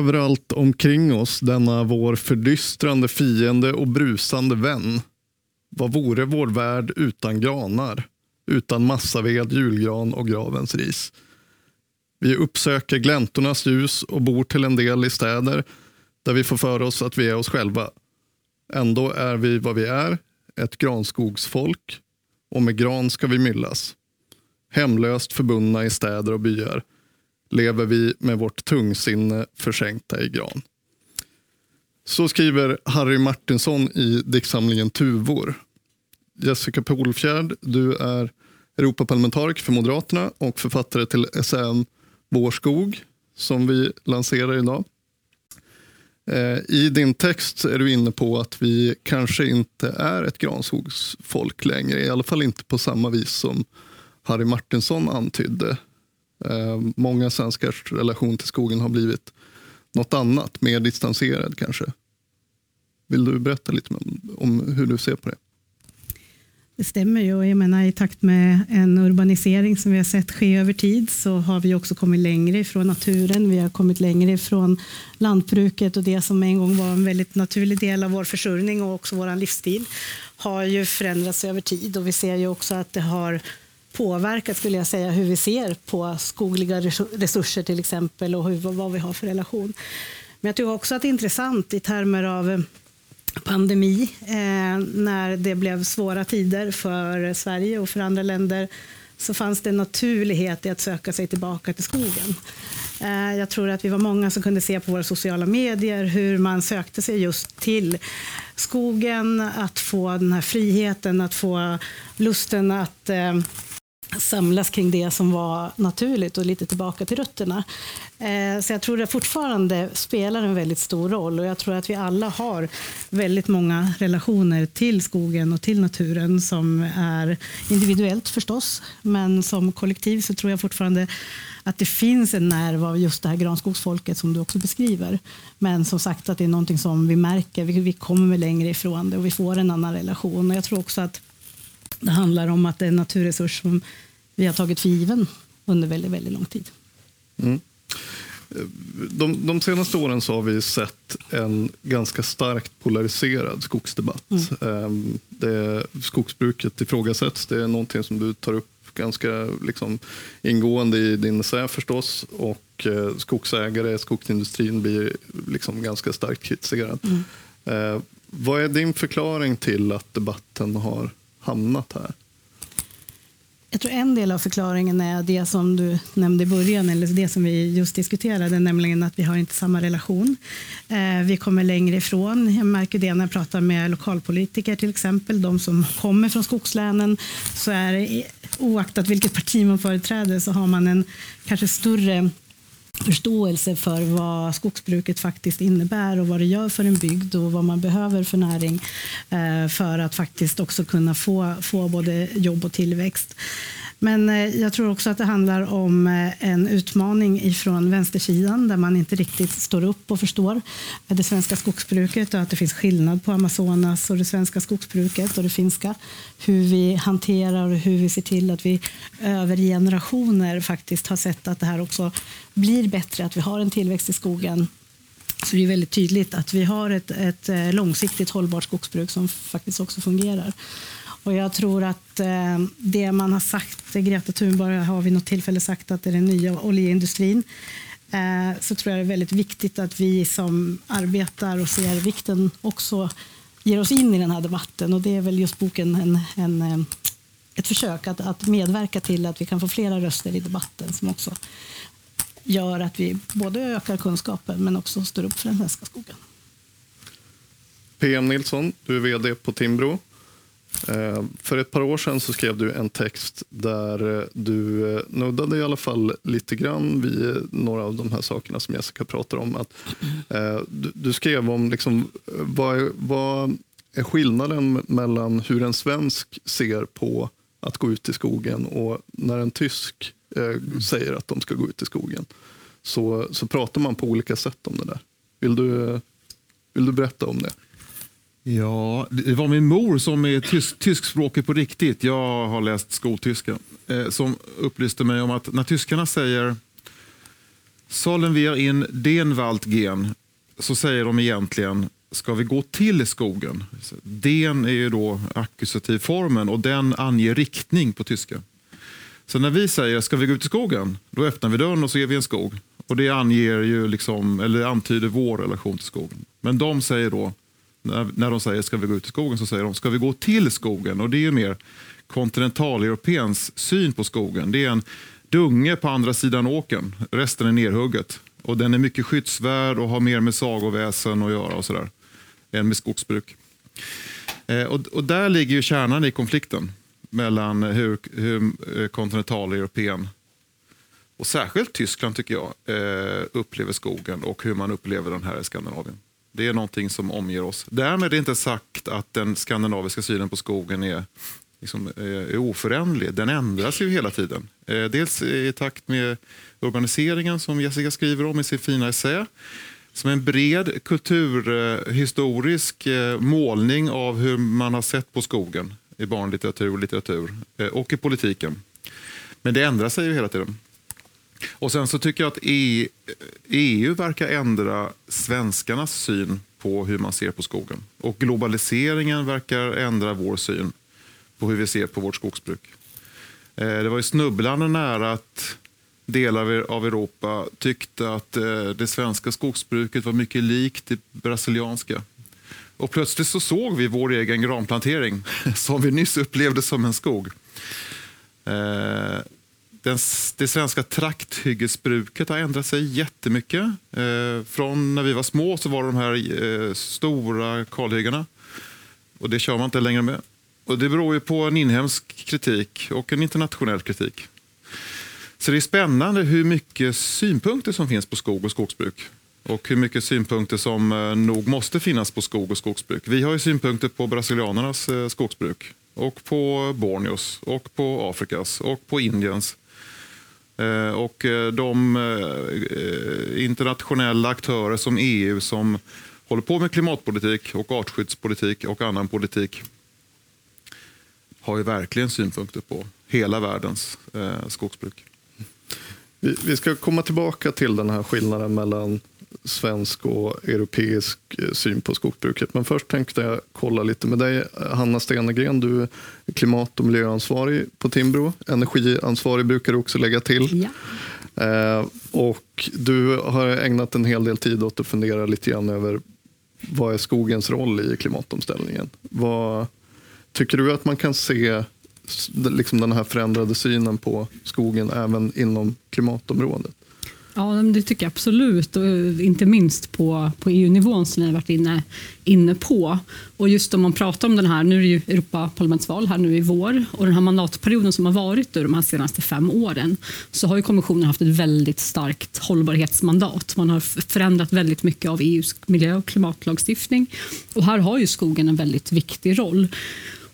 överallt omkring oss denna vår fördystrande fiende och brusande vän. Vad vore vår värld utan granar, utan massaved, julgran och gravens ris? Vi uppsöker gläntornas ljus och bor till en del i städer där vi får för oss att vi är oss själva. Ändå är vi vad vi är, ett granskogsfolk och med gran ska vi myllas. Hemlöst förbundna i städer och byar lever vi med vårt tungsinne försänkta i gran. Så skriver Harry Martinsson i diktsamlingen Tuvor. Jessica Polfjärd, du är Europaparlamentariker för Moderaterna och författare till essän Vår skog som vi lanserar idag. Eh, I din text är du inne på att vi kanske inte är ett granskogsfolk längre. I alla fall inte på samma vis som Harry Martinsson antydde. Eh, många svenskars relation till skogen har blivit något annat, mer distanserad kanske. Vill du berätta lite om hur du ser på det? Det stämmer ju. Jag menar, I takt med en urbanisering som vi har sett ske över tid så har vi också kommit längre ifrån naturen. Vi har kommit längre ifrån lantbruket och det som en gång var en väldigt naturlig del av vår försörjning och också vår livsstil har ju förändrats över tid och vi ser ju också att det har påverkat skulle jag säga hur vi ser på skogliga resurser till exempel och hur, vad vi har för relation. Men jag tycker också att det är intressant i termer av eh, pandemi, eh, när det blev svåra tider för Sverige och för andra länder, så fanns det en naturlighet i att söka sig tillbaka till skogen. Eh, jag tror att vi var många som kunde se på våra sociala medier hur man sökte sig just till skogen, att få den här friheten, att få lusten att eh, samlas kring det som var naturligt och lite tillbaka till rötterna. Eh, så jag tror det fortfarande spelar en väldigt stor roll och jag tror att vi alla har väldigt många relationer till skogen och till naturen som är individuellt förstås, men som kollektiv så tror jag fortfarande att det finns en nerv av just det här granskogsfolket som du också beskriver. Men som sagt att det är någonting som vi märker, vi, vi kommer längre ifrån det och vi får en annan relation. Och jag tror också att det handlar om att det är en naturresurs som vi har tagit för given under väldigt, väldigt lång tid. Mm. De, de, senaste åren så har vi sett en ganska starkt polariserad skogsdebatt. Mm. Ehm, det, skogsbruket ifrågasätts. Det är någonting som du tar upp ganska liksom, ingående i din essä förstås. Och eh, skogsägare, skogsindustrin blir liksom ganska starkt kritiserad. Mm. Eh, vad är din förklaring till att debatten har hamnat här? Jag tror en del av förklaringen är det som du nämnde i början, eller det som vi just diskuterade, nämligen att vi har inte samma relation. Eh, vi kommer längre ifrån. Jag märker det när jag pratar med lokalpolitiker till exempel, de som kommer från skogslänen, så är det, oaktat vilket parti man företräder så har man en kanske större förståelse för vad skogsbruket faktiskt innebär och vad det gör för en bygd och vad man behöver för näring eh, för att faktiskt också kunna få, få både jobb och tillväxt. Men eh, jag tror också att det handlar om eh, en utmaning ifrån vänstersidan där man inte riktigt står upp och förstår det svenska skogsbruket och att det finns skillnad på Amazonas och det svenska skogsbruket och det finska. Hur vi hanterar och hur vi ser till att vi över generationer faktiskt har sett att det här också blir bättre, att vi har en tillväxt i skogen så det är väldigt tydligt att vi har ett, ett eh, långsiktigt hållbart skogsbruk som faktiskt också fungerar. Och jag tror att eh, det man har sagt, Greta Thunberg har vid något tillfälle sagt att det är den nya oljeindustrin, eh, så tror jag det är väldigt viktigt att vi som arbetar och ser vikten också ger oss in i den här debatten. Och det är väl just boken en, en, eh, ett försök att, att medverka till att vi kan få flera röster i debatten som också gör att vi både ökar kunskapen men också står upp för den svenska skogen. PM Nilsson, du är vd på Timbro. Eh, för ett par år sedan så skrev du en text där eh, du eh, nuddade i alla fall lite grann vid några av de här sakerna som Jessica pratar om. Att, du, skrev om liksom, vad, vad är skillnaden mellan hur en svensk ser på att gå ut i skogen och när en tysk säger att de ska gå ut i skogen. Så, så pratar man på olika sätt om det där. Vill du, vill du berätta om det? Ja, det var min mor som är tysk, tyskspråkig på riktigt. Jag har läst skoltyska. Eh, som upplyste mig om att när tyskarna säger Sollen wir in den Wald gehen så säger de egentligen ska vi gå till skogen. Den är ju då akkusativformen och den anger riktning på tyska. Så när vi säger ska vi gå ut i skogen, då öppnar vi dörren och så är vi i en skog. Och det anger ju liksom, eller antyder vår relation till skogen. Men de säger då, när de säger ska vi gå ut i skogen, så säger de ska vi gå till skogen. Och det är ju mer kontinentaleuropens syn på skogen. Det är en dunge på andra sidan åken, resten är nerhugget. Och den är mycket skyddsvärd och har mer med sagoväsen att göra och sådär, än med skogsbruk. Eh, och, och, där ligger ju kärnan i konflikten mellan hur, hur eh, kontinentaleuropén och särskilt Tyskland tycker jag eh, upplever skogen och hur man upplever den här i Skandinavien. Det är någonting som omger oss. Därmed är inte sagt att den skandinaviska synen på skogen är, liksom, eh, är oföränderlig. Den ändras ju hela tiden. Eh, dels i takt med urbaniseringen som Jessica skriver om i sin fina essä. Som en bred kulturhistorisk eh, målning av hur man har sett på skogen i barnlitteratur och litteratur och i politiken. Men det ändrar sig ju hela tiden. Och sen så tycker jag att EU, EU verkar ändra svenskarnas syn på hur man ser på skogen. Och globaliseringen verkar ändra vår syn på hur vi ser på vårt skogsbruk. Eh, det var ju snubblande nära att delar av Europa tyckte att eh, det svenska skogsbruket var mycket likt det brasilianska. Och plötsligt så såg vi vår egen granplantering som vi nyss upplevde som en skog. Eh, den, det svenska trakthyggesbruket har ändrat sig jättemycket. Eh, från när vi var små så var det de här eh, stora kalhyggena. Och det kör man inte längre med. Och det beror ju på en inhemsk kritik och en internationell kritik. Så det är spännande hur mycket synpunkter som finns på skog och skogsbruk. Och hur mycket synpunkter som eh, nog måste finnas på skog och skogsbruk. Vi har ju synpunkter på brasilianernas eh, skogsbruk och på Borneos och på Afrikas och på Indiens. Eh, och eh, de eh, internationella aktörer som EU som håller på med klimatpolitik och artskyddspolitik och annan politik har ju verkligen synpunkter på hela världens skogsbruk. Vi ska komma tillbaka till den här skillnaden mellan svensk och europeisk eh, syn på skogsbruket. Men först tänkte jag kolla lite med dig, Hanna Stenegren. Du är klimat och miljöansvarig på Timbro. Energiansvarig brukar du också lägga till. Ja. Eh, och du har ägnat en hel del tid åt att fundera lite grann över vad är skogens roll i klimatomställningen? Vad, tycker du att man kan se liksom den här förändrade synen på skogen även inom klimatområdet? Ja, det tycker jag absolut. Och eh, inte minst på, på EU-nivån som vi har varit inne, inne på. Och just om man pratar om den här, nu är det ju Europaparlamentsval här nu i vår och den här mandatperioden som har varit de här senaste fem åren så har ju kommissionen haft ett väldigt starkt hållbarhetsmandat. Man har förändrat väldigt mycket av EUs miljö och klimatlagstiftning och här har ju skogen en väldigt viktig roll.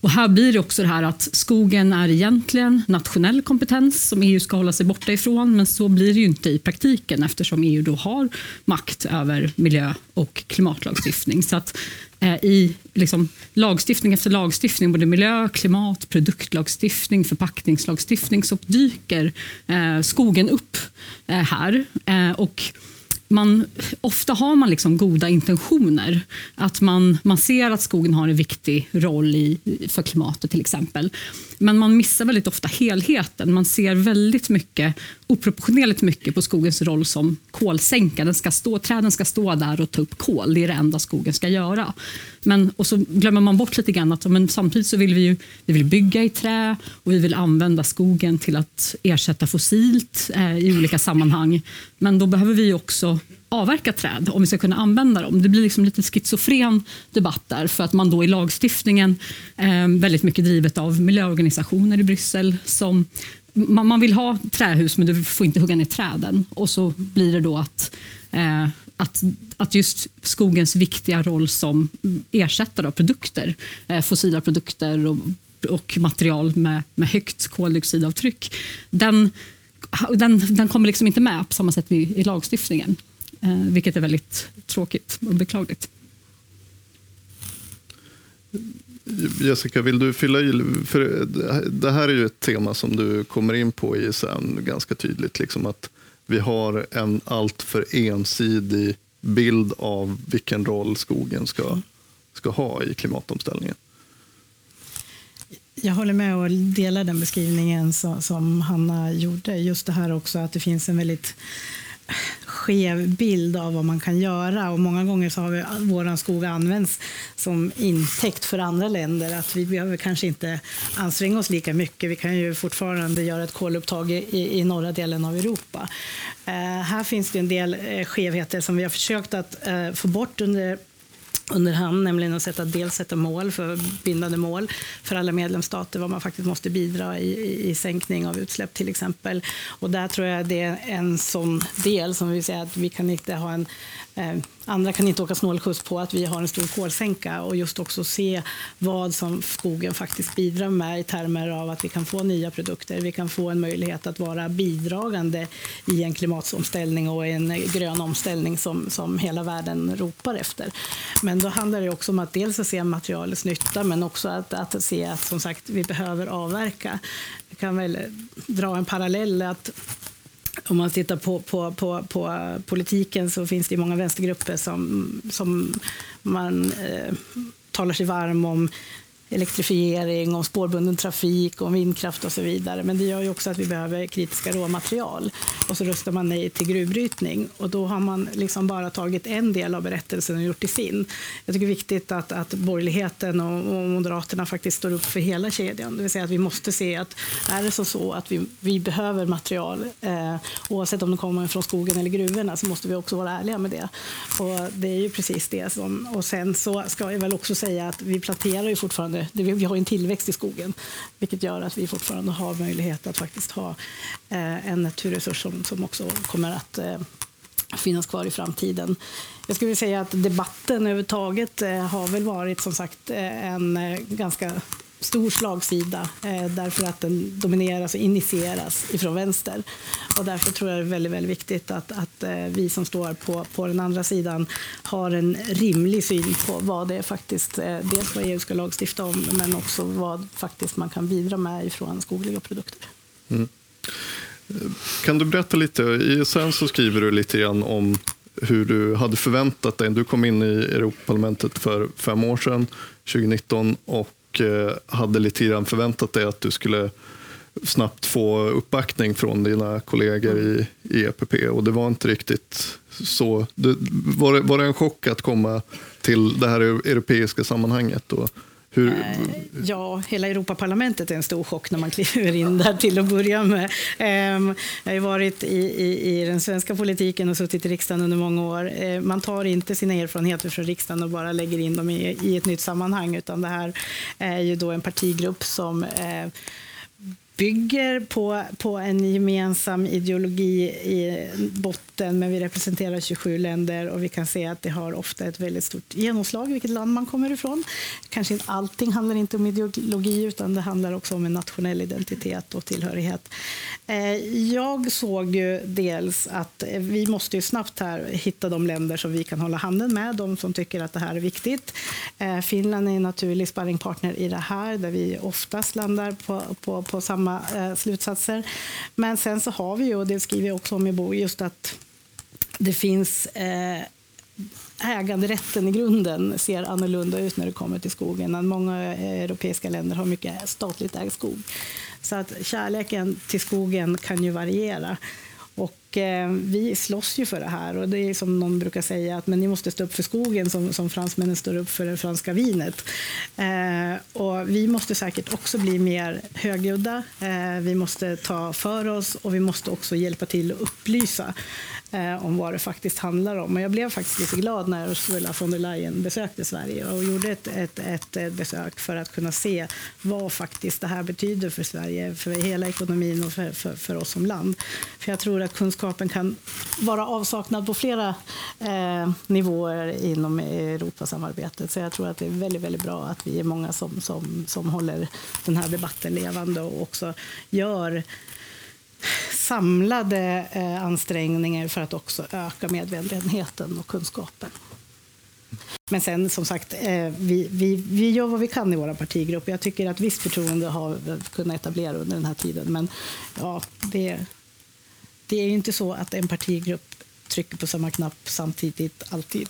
Och här blir det också det här att skogen är egentligen nationell kompetens som EU ska hålla sig borta ifrån, men så blir det ju inte i praktiken eftersom EU då har makt över miljö och klimatlagstiftning. Så att eh, i liksom, lagstiftning efter lagstiftning, både miljö, klimat, produktlagstiftning, förpackningslagstiftning, så dyker eh, skogen upp eh, här. Och man, ofta har man liksom goda intentioner. Att man, man ser att skogen har en viktig roll i, för klimatet till exempel. Men man missar väldigt ofta helheten. Man ser väldigt mycket, oproportionerligt mycket på skogens roll som kolsänka. Den ska stå, träden ska stå där och ta upp kol. Det är det enda skogen ska göra. Men, och så glömmer man bort lite grann att men samtidigt så vill vi, ju, vi vill bygga i trä och vi vill använda skogen till att ersätta fossilt eh, i olika sammanhang. Men då behöver vi också avverka träd om vi ska kunna använda dem. Det blir liksom lite schizofren debatt där för att man då i lagstiftningen eh, väldigt mycket drivet av miljöorganisationer i Bryssel som man, man, vill ha trähus men du får inte hugga ner träden och så blir det då att eh, att, att just skogens viktiga roll som mm, ersättare av produkter, eh, fossila produkter och, och material med, med högt koldioxidavtryck, den, den, den kommer liksom inte med på samma sätt i, i lagstiftningen. Eh, vilket är väldigt tråkigt och beklagligt. Jessica, vill du fylla i? För det här är ju ett tema som du kommer in på i sen ganska tydligt. Liksom att vi har en alltför ensidig bild av vilken roll skogen ska, ska ha i klimatomställningen. Jag håller med och delar den beskrivningen som Hanna gjorde. Just det här också att det finns en väldigt skev bild av vad man kan göra. Och många gånger så har vi, vår skog använts som intäkt för andra länder. Att vi behöver kanske inte anstränga oss lika mycket. Vi kan ju fortfarande göra ett kolupptag i, i norra delen av Europa. Eh, här finns det en del eh, skevheter som vi har försökt att eh, få bort under under hand, nämligen att sätta, dels sätta mål för bindande mål för alla medlemsstater, vad man faktiskt måste bidra i, i sänkning av utsläpp till exempel. Och där tror jag det är en sån del som vi säger att vi kan inte ha en eh, Andra kan inte åka snålskjuts på att vi har en stor kolsänka och just också se vad som skogen faktiskt bidrar med i termer av att vi kan få nya produkter. Vi kan få en möjlighet att vara bidragande i en klimatomställning och en grön omställning som, som hela världen ropar efter. Men då handlar det också om att dels att se materialets nytta men också att, att se att som sagt vi behöver avverka. Vi kan väl dra en parallell att om man tittar på, på, på, på, politiken så finns det många vänstergrupper som, som man eh, talar sig varm om elektrifiering, om spårbunden trafik, om vindkraft och så vidare. Men det gör ju också att vi behöver kritiska råmaterial. Och så röstar man nej till gruvbrytning. Och då har man liksom bara tagit en del av berättelsen och gjort det sin. Jag tycker det är viktigt att, att borgerligheten och, och Moderaterna faktiskt står upp för hela kedjan. Det vill säga att vi måste se att är det så, så att vi, vi behöver material, eh, oavsett om det kommer från skogen eller gruvorna, så måste vi också vara ärliga med det. Och det är ju precis det som... Och sen så ska jag väl också säga att vi planterar ju fortfarande fortfarande, vi har en tillväxt i skogen, vilket gör att vi fortfarande har möjlighet att faktiskt ha eh, en naturresurs som, som också kommer att eh, finnas kvar i framtiden. Jag skulle säga att debatten överhuvudtaget eh, har väl varit som sagt eh, en eh, ganska stor slagsida eh, därför att den domineras och initieras ifrån vänster. Och därför tror jag det är väldigt, väldigt viktigt att, att eh, vi som står på, på den andra sidan har en rimlig syn på vad det är faktiskt, eh, dels vad EU ska lagstifta om, men också vad faktiskt man kan bidra med ifrån skogliga produkter. Mm. Kan du berätta lite, i sen så skriver du lite grann om hur du hade förväntat dig. Du kom in i Europaparlamentet för fem år sedan, 2019, och och eh, hade lite grann förväntat dig att du skulle snabbt få uppbackning från dina kollegor i, i EPP och det var inte riktigt så. Det, var, det, var det en chock att komma till det här e- europeiska sammanhanget? Och hur... Eh, ja, hela Europaparlamentet är en stor chock när man kliver in där till att börja med. Ehm, jag har varit i, i, i den svenska politiken och suttit i riksdagen under många år. Eh, man tar inte sina erfarenheter från riksdagen och bara lägger in dem i, i ett nytt sammanhang, utan det här är ju då en partigrupp som eh, bygger på, på en gemensam ideologi i botten, men vi representerar 27 länder och vi kan se att det har ofta ett väldigt stort genomslag vilket land man kommer ifrån. Kanske inte allting handlar inte om ideologi utan det handlar också om en nationell identitet och tillhörighet. Eh, jag såg ju dels att vi måste ju snabbt här hitta de länder som vi kan hålla handen med, de som tycker att det här är viktigt. Eh, Finland är en naturlig sparringpartner i det här, där vi oftast landar på, på, på samma eh, slutsatser. Men sen så har vi ju, och det skriver jag också om i boken, just att det finns eh, äganderätten i grunden ser annorlunda ut när det kommer till skogen. Många eh, europeiska länder har mycket statligt ägd skog. Så att kärleken till skogen kan ju variera. Och eh, vi slåss ju för det här och det är som någon brukar säga att men ni måste stå upp för skogen som, som fransmännen står upp för det franska vinet. Eh, och vi måste säkert också bli mer högljudda. Eh, vi måste ta för oss och vi måste också hjälpa till att upplysa eh, om vad det faktiskt handlar om. Och jag blev faktiskt lite glad när Ursula von der Leyen besökte Sverige och gjorde ett, ett, ett, ett, besök för att kunna se vad faktiskt det här betyder för Sverige, för hela ekonomin och för, för, för oss som land. För jag tror att kunskapen kan vara avsaknad på flera eh, nivåer inom Europasamarbetet. Så jag tror att det är väldigt, väldigt bra att vi är många som, som, som håller den här debatten levande och också gör samlade eh, ansträngningar för att också öka medvetenheten och kunskapen. Men sen som sagt, eh, vi, vi, vi gör vad vi kan i vår partigrupp. Jag tycker att visst förtroende har vi kunnat etablera under den här tiden. Men ja, det, det är ju inte så att en partigrupp trycker på samma knapp samtidigt alltid.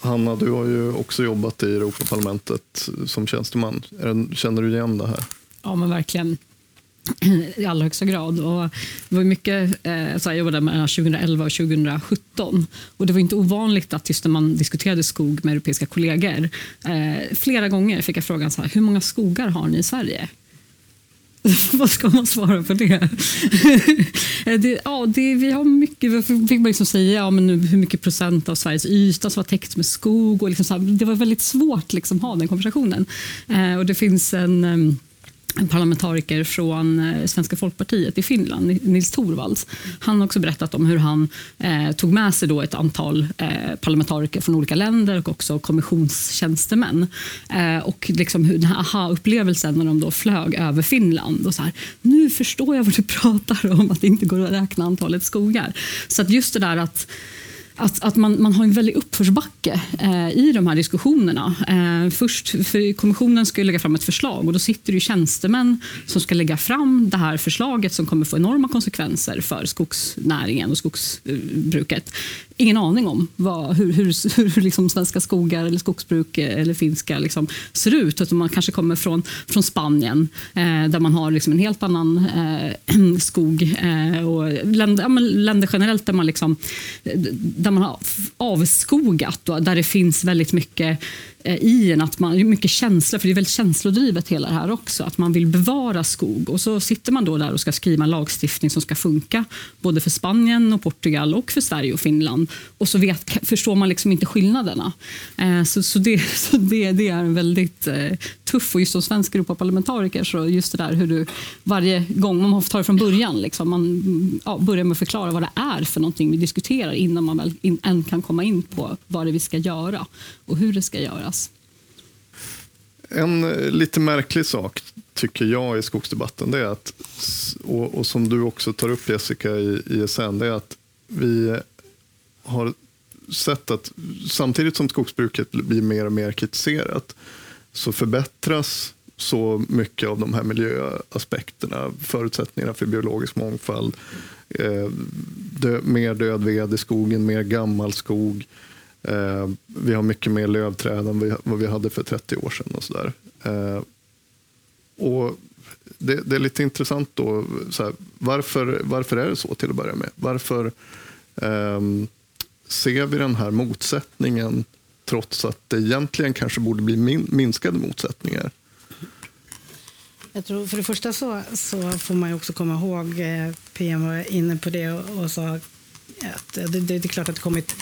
Hanna, du har ju också jobbat i Europaparlamentet som tjänsteman. Känner du igen det här? Ja, men verkligen i allra högsta grad. Och det var mycket, eh, så jag jobbade mellan 2011 och 2017. Och det var inte ovanligt att just när man diskuterade skog med europeiska kollegor, eh, flera gånger fick jag frågan så här, hur många skogar har ni i Sverige? Vad ska man svara på det? Eh, det ja, det, vi har mycket, fick man liksom säga ja, men nu, hur mycket procent av Sveriges yta som var täckt med skog. Och liksom så här, det var väldigt svårt att liksom, ha den konversationen. Eh, och det finns en ehm, en parlamentariker från eh, Svenska folkpartiet i Finland, Nils Torvalds. Han har också berättat om hur han eh, tog med sig då ett antal eh, parlamentariker från olika länder och också kommissionstjänstemän. Eh, och liksom hur den här aha-upplevelsen när de då flög över Finland. och så här, Nu förstår jag vad du pratar om, att det inte går att räkna antalet skogar. Så att just det där att att, att man, man har en väldig uppförsbacke eh, i de här diskussionerna. Eh, först, för kommissionen ska lägga fram ett förslag och då sitter det tjänstemän som ska lägga fram det här förslaget som kommer få enorma konsekvenser för skogsnäringen och skogsbruket ingen aning om vad, hur, hur, hur liksom svenska skogar eller skogsbruk eh, eller finska liksom ser ut. Utan man kanske kommer från, från Spanien eh, där man har liksom en helt annan eh, skog. Eh, och länder, ja, länder generellt där man, liksom, eh, där man har avskogat och där det finns väldigt mycket Eh, i en. Att man, mycket känsla, för det är väldigt känslodrivet hela det här också. Att man vill bevara skog. Och så sitter man då där och ska skriva en lagstiftning som ska funka både för Spanien, och Portugal och för Sverige och Finland. Och så vet, förstår man liksom inte skillnaderna. Eh, så, så, det, så det, det är en väldigt eh, tuff, och just som svensk Europaparlamentariker, så just det där hur du varje gång, man tar det från början, liksom, man ja, börjar med att förklara vad det är för någonting vi diskuterar innan man väl in, än kan komma in på vad det är vi ska göra och hur det ska göras. En eh, lite märklig sak tycker jag i skogsdebatten, det är att, och, och som du också tar upp Jessica i ISN, det är att vi har sett att samtidigt som skogsbruket blir mer och mer kritiserat så förbättras så mycket av de här miljöaspekterna, förutsättningarna för biologisk mångfald, eh, dö, mer död ved i skogen, mer gammal skog, Eh, vi har mycket mer lövträd än vi, vad vi hade för 30 år sedan. Och så där. Eh, och det, det, är lite intressant då, här, varför, varför är det så till att börja med? Varför eh, ser vi den här motsättningen trots att det egentligen kanske borde bli min, minskade motsättningar? Jag tror för det första så, så får man också komma ihåg, eh, PM var inne på det och, och sa att det, det, det är klart att det kommit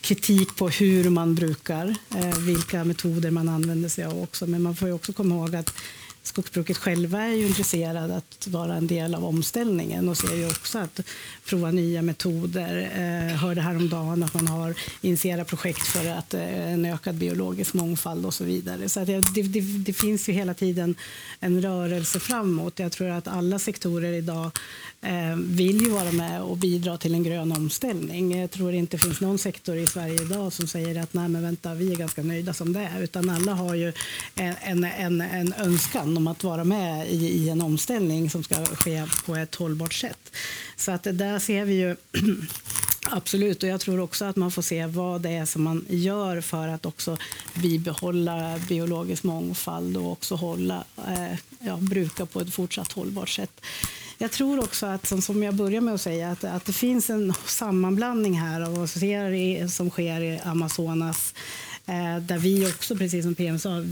kritik på hur man brukar, eh, vilka metoder man använder sig av också. Men man får också komma ihåg att skogsbruket själva är ju intresserade att vara en del av omställningen och ser ju också att prova nya metoder. Eh, hörde häromdagen att man har initierat projekt för att eh, en ökad biologisk mångfald och så vidare. Så det, det, det, finns ju hela tiden en rörelse framåt. Jag tror att alla sektorer idag eh, vill ju vara med och bidra till en grön omställning. Jag tror inte det finns någon sektor i Sverige idag som säger att nej men vänta, vi är ganska nöjda som det är. Utan alla har ju en, en, en önskan om att vara med i, i en omställning som ska ske på ett hållbart sätt. Så att där ser vi ju Absolut, och jag tror också att man får se vad det är som man gör för att också bibehålla biologisk mångfald och också hålla, eh, ja, bruka på ett fortsatt hållbart sätt. Jag tror också att, som jag började med att säga, att, att det finns en sammanblandning här av vad som sker i Amazonas Eh, Eh, där vi också, precis som PM sa,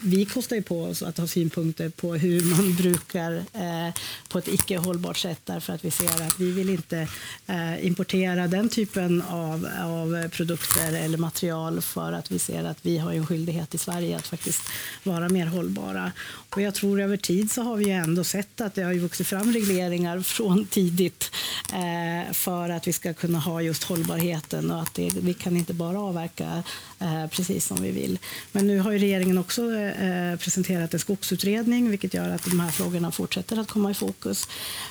vi kostar ju på oss att ha synpunkter på hur man brukar eh, på ett icke hållbart sätt därför att vi ser att vi vill inte eh, importera den typen av, av produkter eller material för att vi ser att vi har en skyldighet i Sverige att faktiskt vara mer hållbara. Och jag tror över tid så har vi ändå sett att det har ju vuxit fram regleringar från tidigt för att vi ska kunna ha just hållbarheten och att det, vi kan inte bara avverka Eh, precis som vi vill. Men nu har regeringen också eh, presenterat en skogsutredning vilket gör att de här frågorna fortsätter att komma i fokus.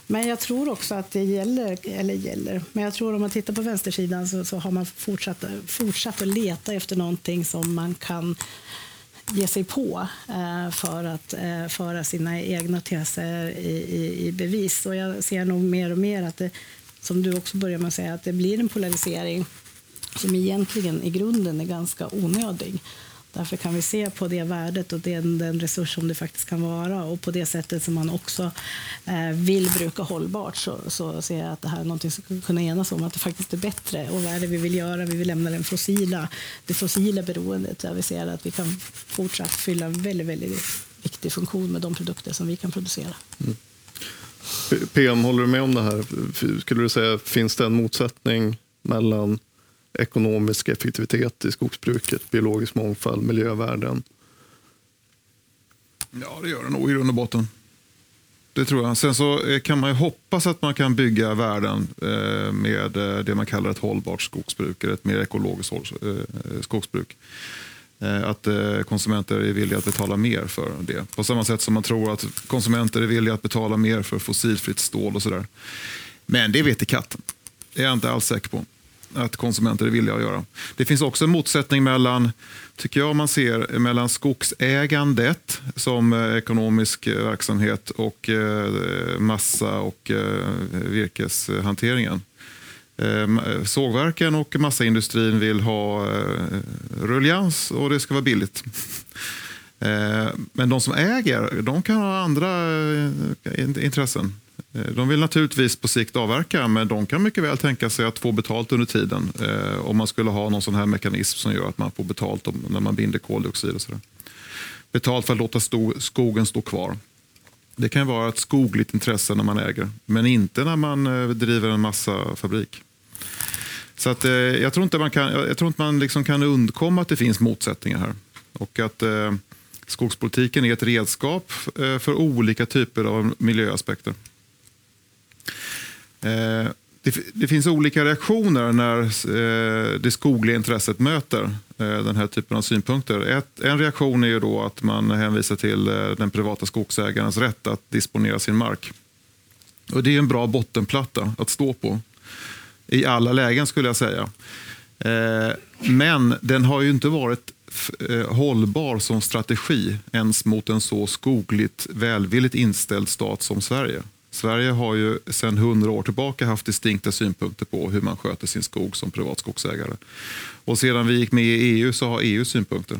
Men jag tror också att det gäller, eller gäller, men jag tror om man tittar på vänstersidan så, så har man fortsatt, fortsatt att leta efter någonting som man kan ge sig på eh, för att föra sina egna teser i, i, i, bevis. Och jag ser nog mer och mer att det, som du också börjar med att säga, att det blir en polarisering som egentligen i grunden är ganska onödig. Därför kan vi se på det värdet och den, den resurs som det faktiskt kan vara och på det sättet som man också eh, vill bruka hållbart så, så ser jag att det här är något som vi kunna enas om att det faktiskt är bättre. Och vad är det vi vill göra? Vi vill lämna den fossila, det fossila beroendet där vi ser att vi kan fortsatt fylla en väldigt, väldigt viktig funktion med de produkter som vi kan producera. Mm. PM, håller du med om det här? Skulle du säga, finns det en motsättning mellan ekonomisk effektivitet i skogsbruket, biologisk mångfald, miljövärden? Ja, det gör det nog i grund och botten. Det tror jag. Sen så eh, kan man ju hoppas att man kan bygga värden eh, med eh, det man kallar ett hållbart skogsbruk, eller ett mer ekologiskt skogsbruk. Att konsumenter är villiga att betala mer för det. På samma sätt som man tror att konsumenter är villiga att betala mer för fossilfritt stål och sådär. Men det vet i katten. Det är jag inte alls säker på att konsumenter är villiga att göra. Det finns också en motsättning mellan, tycker jag man ser, mellan skogsägandet som eh, ekonomisk eh, verksamhet och eh, massa och virkeshanteringen. Ehm, sågverken och massaindustrin vill ha rullians och det ska vara billigt. Ehm, men de som äger, de kan ha andra intressen. Eh, de vill naturligtvis på sikt avverka, men de kan mycket väl tänka sig att få betalt under tiden. Eh, om man skulle ha någon sån här mekanism som gör att man får betalt när man binder koldioxid. Och sådär. Betalt för att låta skogen stå kvar. Det kan vara ett skogligt intresse när man äger, men inte när man eh, driver en massa fabrik. Så att, eh, jag tror inte man kan, jag tror inte man liksom kan undkomma att det finns motsättningar här. Och att eh, skogspolitiken är ett redskap eh, för olika typer av miljöaspekter. Eh, det, det, finns olika reaktioner när eh, det skogliga intresset möter eh, den här typen av synpunkter. Ett, en reaktion är ju då att man hänvisar till eh, den privata skogsägarens rätt att disponera sin mark. Och Det är en bra bottenplatta att stå på i alla lägen skulle jag säga. Eh, men den har ju inte varit eh, hållbar som strategi ens mot en så skogligt välvilligt inställd stat som Sverige. Sverige har ju sedan hundra år tillbaka haft distinkta synpunkter på hur man sköter sin skog som privat skogsägare. Och sedan vi gick med i EU så har EU synpunkter.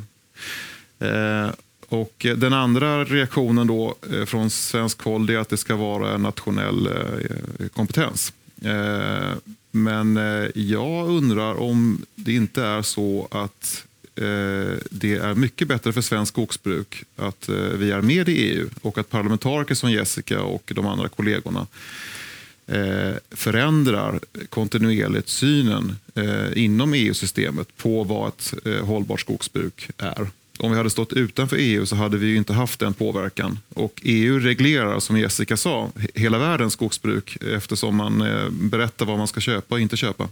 Eh, och den andra reaktionen då eh, från svensk håll är att det ska vara en nationell eh, kompetens. Eh, men eh, jag undrar om det inte är så att Eh, det är mycket bättre för svensk skogsbruk att eh, vi är med i EU och att parlamentariker som Jessica och de andra kollegorna eh, förändrar kontinuerligt synen eh, inom EU-systemet på vad ett eh, hållbart skogsbruk är. Om vi hade stått utanför EU så hade vi inte haft den påverkan. Och EU reglerar, som Jessica sa, hela världens skogsbruk eftersom man berättar vad man ska köpa och inte köpa.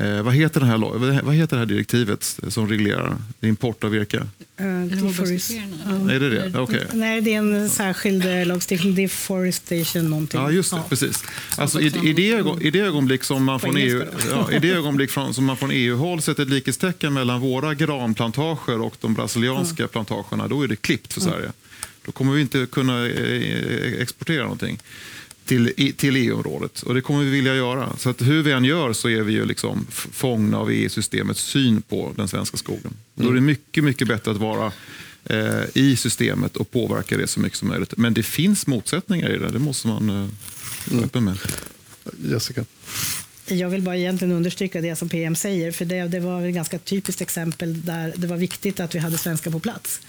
Eh, vad, heter det här, vad heter det här direktivet som reglerar import av virke? Uh, är det det? Okay. Nej, det är en särskild eh, lagstiftning. Deforestation någonting. Ja, just det. Ja. Precis. Alltså, i, i, det ögon, I det ögonblick som man från EU, ja, i det ögonblick från, som man från EU-håll sätter ett likhetstecken mellan våra granplantager och de brasilianska ja. plantagerna, då är det klippt för Sverige. Då kommer vi inte kunna eh, exportera någonting till, till EU-området. Och det kommer vi vilja göra. Så att hur vi än gör så är vi ju liksom fångna av EU-systemets syn på den svenska skogen. Mm. Då är det mm. mycket, mycket bättre att vara eh, i systemet och påverka det så mycket som möjligt. Men det finns motsättningar i det, det måste man eh, vara öppen med. Jessica? Jag vill bara egentligen understryka det som PM säger, för det, det var ett ganska typiskt exempel där det var viktigt att vi hade svenskar på plats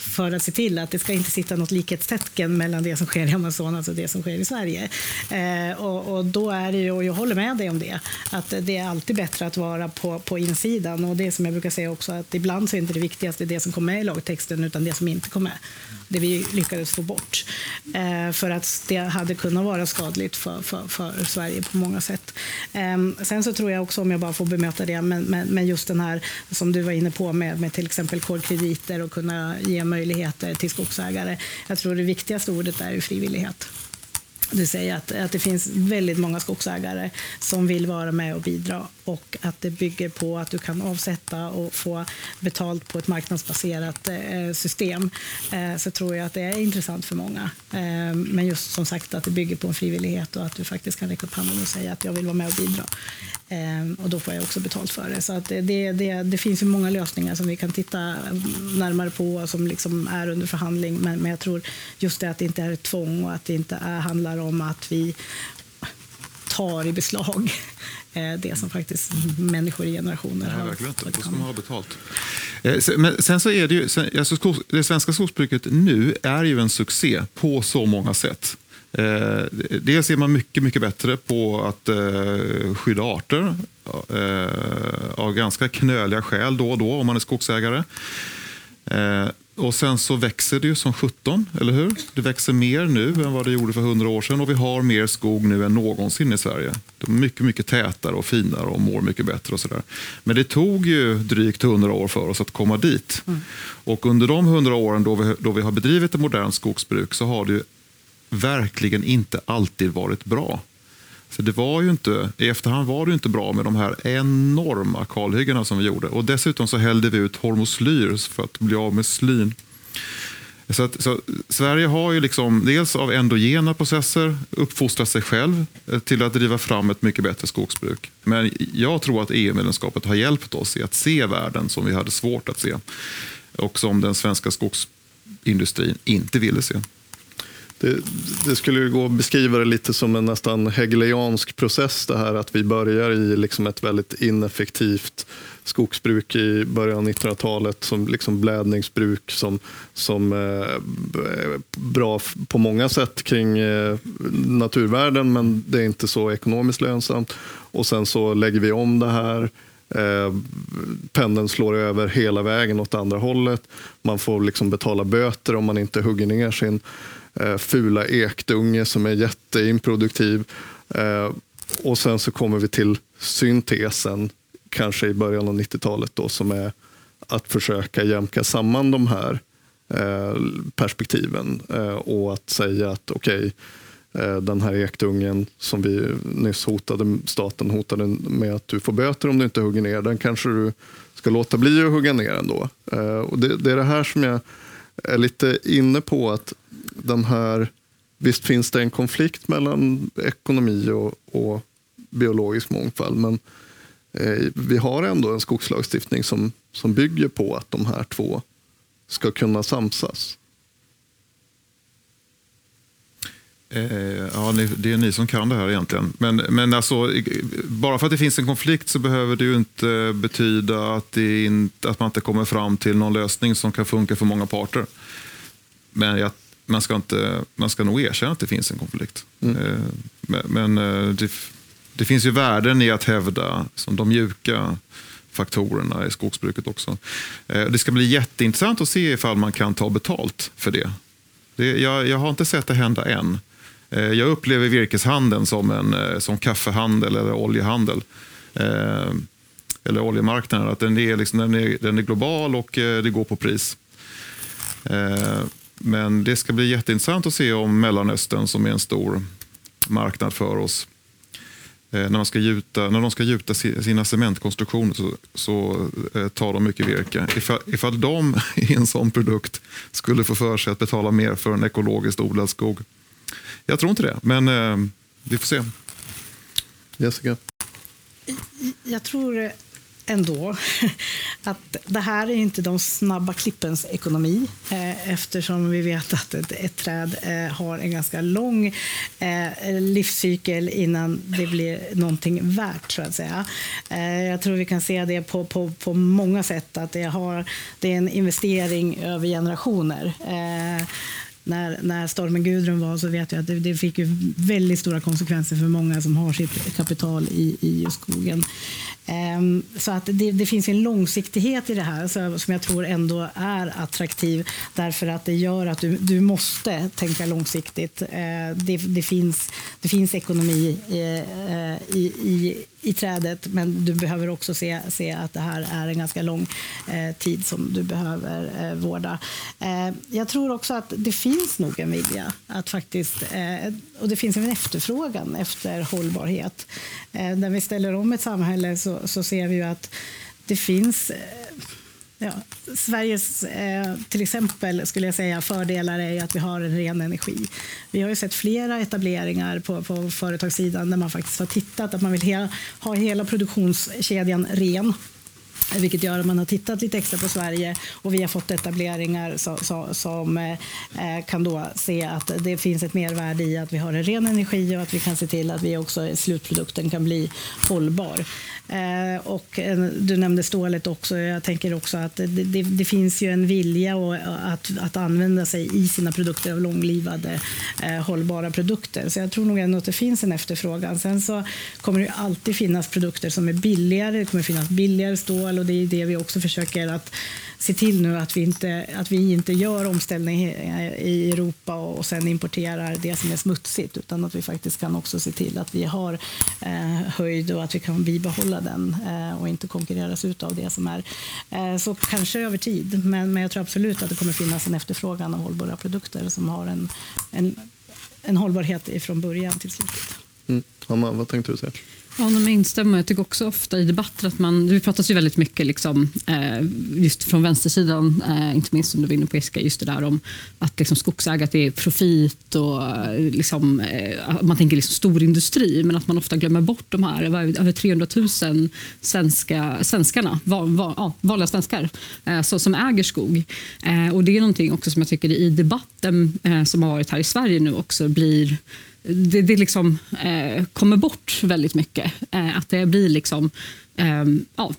för att se till att det ska inte sitta något likhetstecken mellan det som sker i Amazonas alltså och det som sker i Sverige. Eh, och, och, då är det ju, och jag håller med dig om det, att det är alltid bättre att vara på, på insidan. Och det som jag brukar säga också, att ibland så är inte det viktigaste det som kommer med i lagtexten, utan det som inte kom med. Det vi lyckades få bort. Eh, för att det hade kunnat vara skadligt för, för, för Sverige på många sätt. Eh, sen så tror jag också, om jag bara får bemöta det, men, men, men just den här som du var inne på med, med till exempel kolkrediter och kunna ge möjligheter till skogsägare. Jag tror det viktigaste ordet är frivillighet. Du säger att, att det finns väldigt många skogsägare som vill vara med och bidra och att det bygger på att du kan avsätta och få betalt på ett marknadsbaserat eh, system. Eh, så tror jag att det är intressant för många. Eh, men just som sagt att det bygger på en frivillighet och att du faktiskt kan räcka upp handen och säga att jag vill vara med och bidra. Eh, och då får jag också betalt för det. Så att det, det, det, finns ju många lösningar som vi kan titta närmare på som liksom är under förhandling. Men, men jag tror just det att det inte är ett tvång och att det inte är, handlar om att vi tar i beslag eh, det som faktiskt människor i generationer Ja, har verkligen. Då ska man ha betalt. Eh, Men sen så är det ju, alltså det svenska skogsbruket nu är ju en succé på så många sätt. Eh, dels är man mycket, mycket bättre på att eh, skydda arter eh, av ganska knöliga skäl då och då om man är skogsägare. Eh, och sen så växer det ju som 17, eller hur? Det växer mer nu än vad det gjorde för 100 år sedan och vi har mer skog nu än någonsin i Sverige. Det är mycket, mycket tätare och finare och mår mycket bättre och sådär. Men det tog ju drygt 100 år för oss att komma dit. Och under de 100 åren då vi, då vi har bedrivit ett modernt skogsbruk så har det ju verkligen inte alltid varit bra. För det var ju inte, I efterhand var det inte bra med de här enorma kalhyggena som vi gjorde. Och dessutom så hällde vi ut hormoslyr för att bli av med slyn. Så, att, så Sverige har ju liksom dels av endogena processer uppfostrat sig själv eh, till att driva fram ett mycket bättre skogsbruk. Men jag tror att EU-medlemskapet har hjälpt oss i att se världen som vi hade svårt att se. Och som den svenska skogsindustrin inte ville se. Det, det skulle ju gå att beskriva det lite som en nästan hegeliansk process det här att vi börjar i liksom ett väldigt ineffektivt skogsbruk i början av 1900-talet som liksom blädningsbruk som, som eh, eh bra på många sätt kring eh, naturvärden men det är inte så ekonomiskt lönsamt. Och sen så lägger vi om det här Eh, pendeln slår över hela vägen åt andra hållet. Man får liksom betala böter om man inte hugger ner sin Eh, fula ekdunge som är jätteimproduktiv. Eh, och sen så kommer vi till syntesen, kanske i början av 90-talet då, som är att försöka jämka samman de här eh, perspektiven och att säga att okej, okay, den här ekdungen som vi nyss hotade, staten hotade med att du får böter om du inte hugger ner, den kanske du ska låta bli att hugga ner ändå. Och det, det är det här som jag är lite inne på att den här, visst finns det en konflikt mellan ekonomi och, och biologisk mångfald, men eh, vi har ändå en skogslagstiftning som, som bygger på att de här två ska kunna samsas. Eh, ja, det är ni som kan det här egentligen. Men, men alltså, bara för att det finns en konflikt så behöver det ju inte betyda att, det inte, att man inte kommer fram till någon lösning som kan funka för många parter. Men jag, man, ska inte, man ska nog erkänna att det finns en konflikt. Eh, men men eh, det, det finns ju värden i att hävda som de mjuka faktorerna i skogsbruket också. Eh, Det ska bli jätteintressant att se ifall man kan ta betalt för det. Det, jag, jag har inte sett det hända än. Jag upplever virkeshandeln som en som kaffehandel eller oljehandel. Eh, eller oljemarknaden. Att den, är liksom, den, är, den är global och det går på pris. Men det ska bli jätteintressant att se om Mellanöstern, som är en stor marknad för oss, eh, när, man ska gjuta, när de ska gjuta si- sina cementkonstruktioner så, så eh, tar de mycket virke. Ifall, ifall de i en sån produkt skulle få för sig att betala mer för en ekologiskt odlad skog. Jag tror inte det, men eh, vi får se. Jessica? Jag tror ändå att det här är inte de snabba klippens ekonomi eh, eftersom vi vet att ett, ett träd eh, har en ganska lång eh, livscykel innan det blir någonting värt. Så att säga. Jag tror vi kan se det på, på, på många sätt att det, har, det är en investering över generationer. När, när stormen Gudrun var så vet jag att det, det fick ju väldigt stora konsekvenser för många som har sitt kapital i, i skogen. Ehm, så att det, det finns en långsiktighet i det här som jag tror ändå är attraktiv därför att det gör att du, du måste tänka långsiktigt. Ehm, det, det, finns, det finns ekonomi i, eh, i, i, i trädet, men du behöver också se, se att det här är en ganska lång eh, tid som du behöver eh, vårda. Eh, jag tror också att det finns nog en vilja att faktiskt, eh, och det finns en efterfrågan efter hållbarhet. Eh, när vi ställer om ett samhälle så, så ser vi ju att det finns eh, Ja, Sveriges eh, till exempel skulle jag säga fördelar är att vi har en ren energi. Vi har ju sett flera etableringar på, på företagssidan där man faktiskt har tittat att man vill he ha hela produktionskedjan ren vilket gör att man har tittat lite extra på Sverige och vi har fått etableringar som, som, som eh, kan då se att det finns ett mervärde i att vi har en ren energi och att vi kan se till att vi också slutprodukten kan bli hållbar. Eh, och eh, du nämnde stålet också. Jag tänker också att det, det, det finns ju en vilja och, eh, att, att använda sig i sina produkter av långlivade eh, hållbara produkter. Så jag tror nog ändå att det finns en efterfrågan. Sen så kommer det alltid finnas produkter som är billigare. Det kommer finnas billigare stål och det är det vi också försöker att se till nu att vi inte, att vi inte gör omställning i Europa och sen importerar det som är smutsigt utan att vi faktiskt kan också se till att vi har eh, höjd och att vi kan bibehålla den eh, och inte konkurreras ut av det som är. Eh, så kanske över tid, men, men jag tror absolut att det kommer finnas en efterfrågan av hållbara produkter som har en, en, en hållbarhet från början till slutet. Mm. Anna, vad tänkte du säga? Ja, men instämmer. Jag tycker också ofta i debatter att man, det pratas ju väldigt mycket liksom, eh, just från vänstersidan, eh, inte minst som du var inne på Jessica, just det där om att liksom, skogsägare är profit och eh, liksom, man tänker liksom storindustri, men att man ofta glömmer bort de här över 300 000 svenska, svenskarna, va, va, ja, vanliga svenskar, så, som äger skog. Och Det är någonting också som jag tycker i debatten som har varit här i Sverige nu också blir det, det liksom, eh, kommer bort väldigt mycket. Eh, att det blir liksom, eh, ja,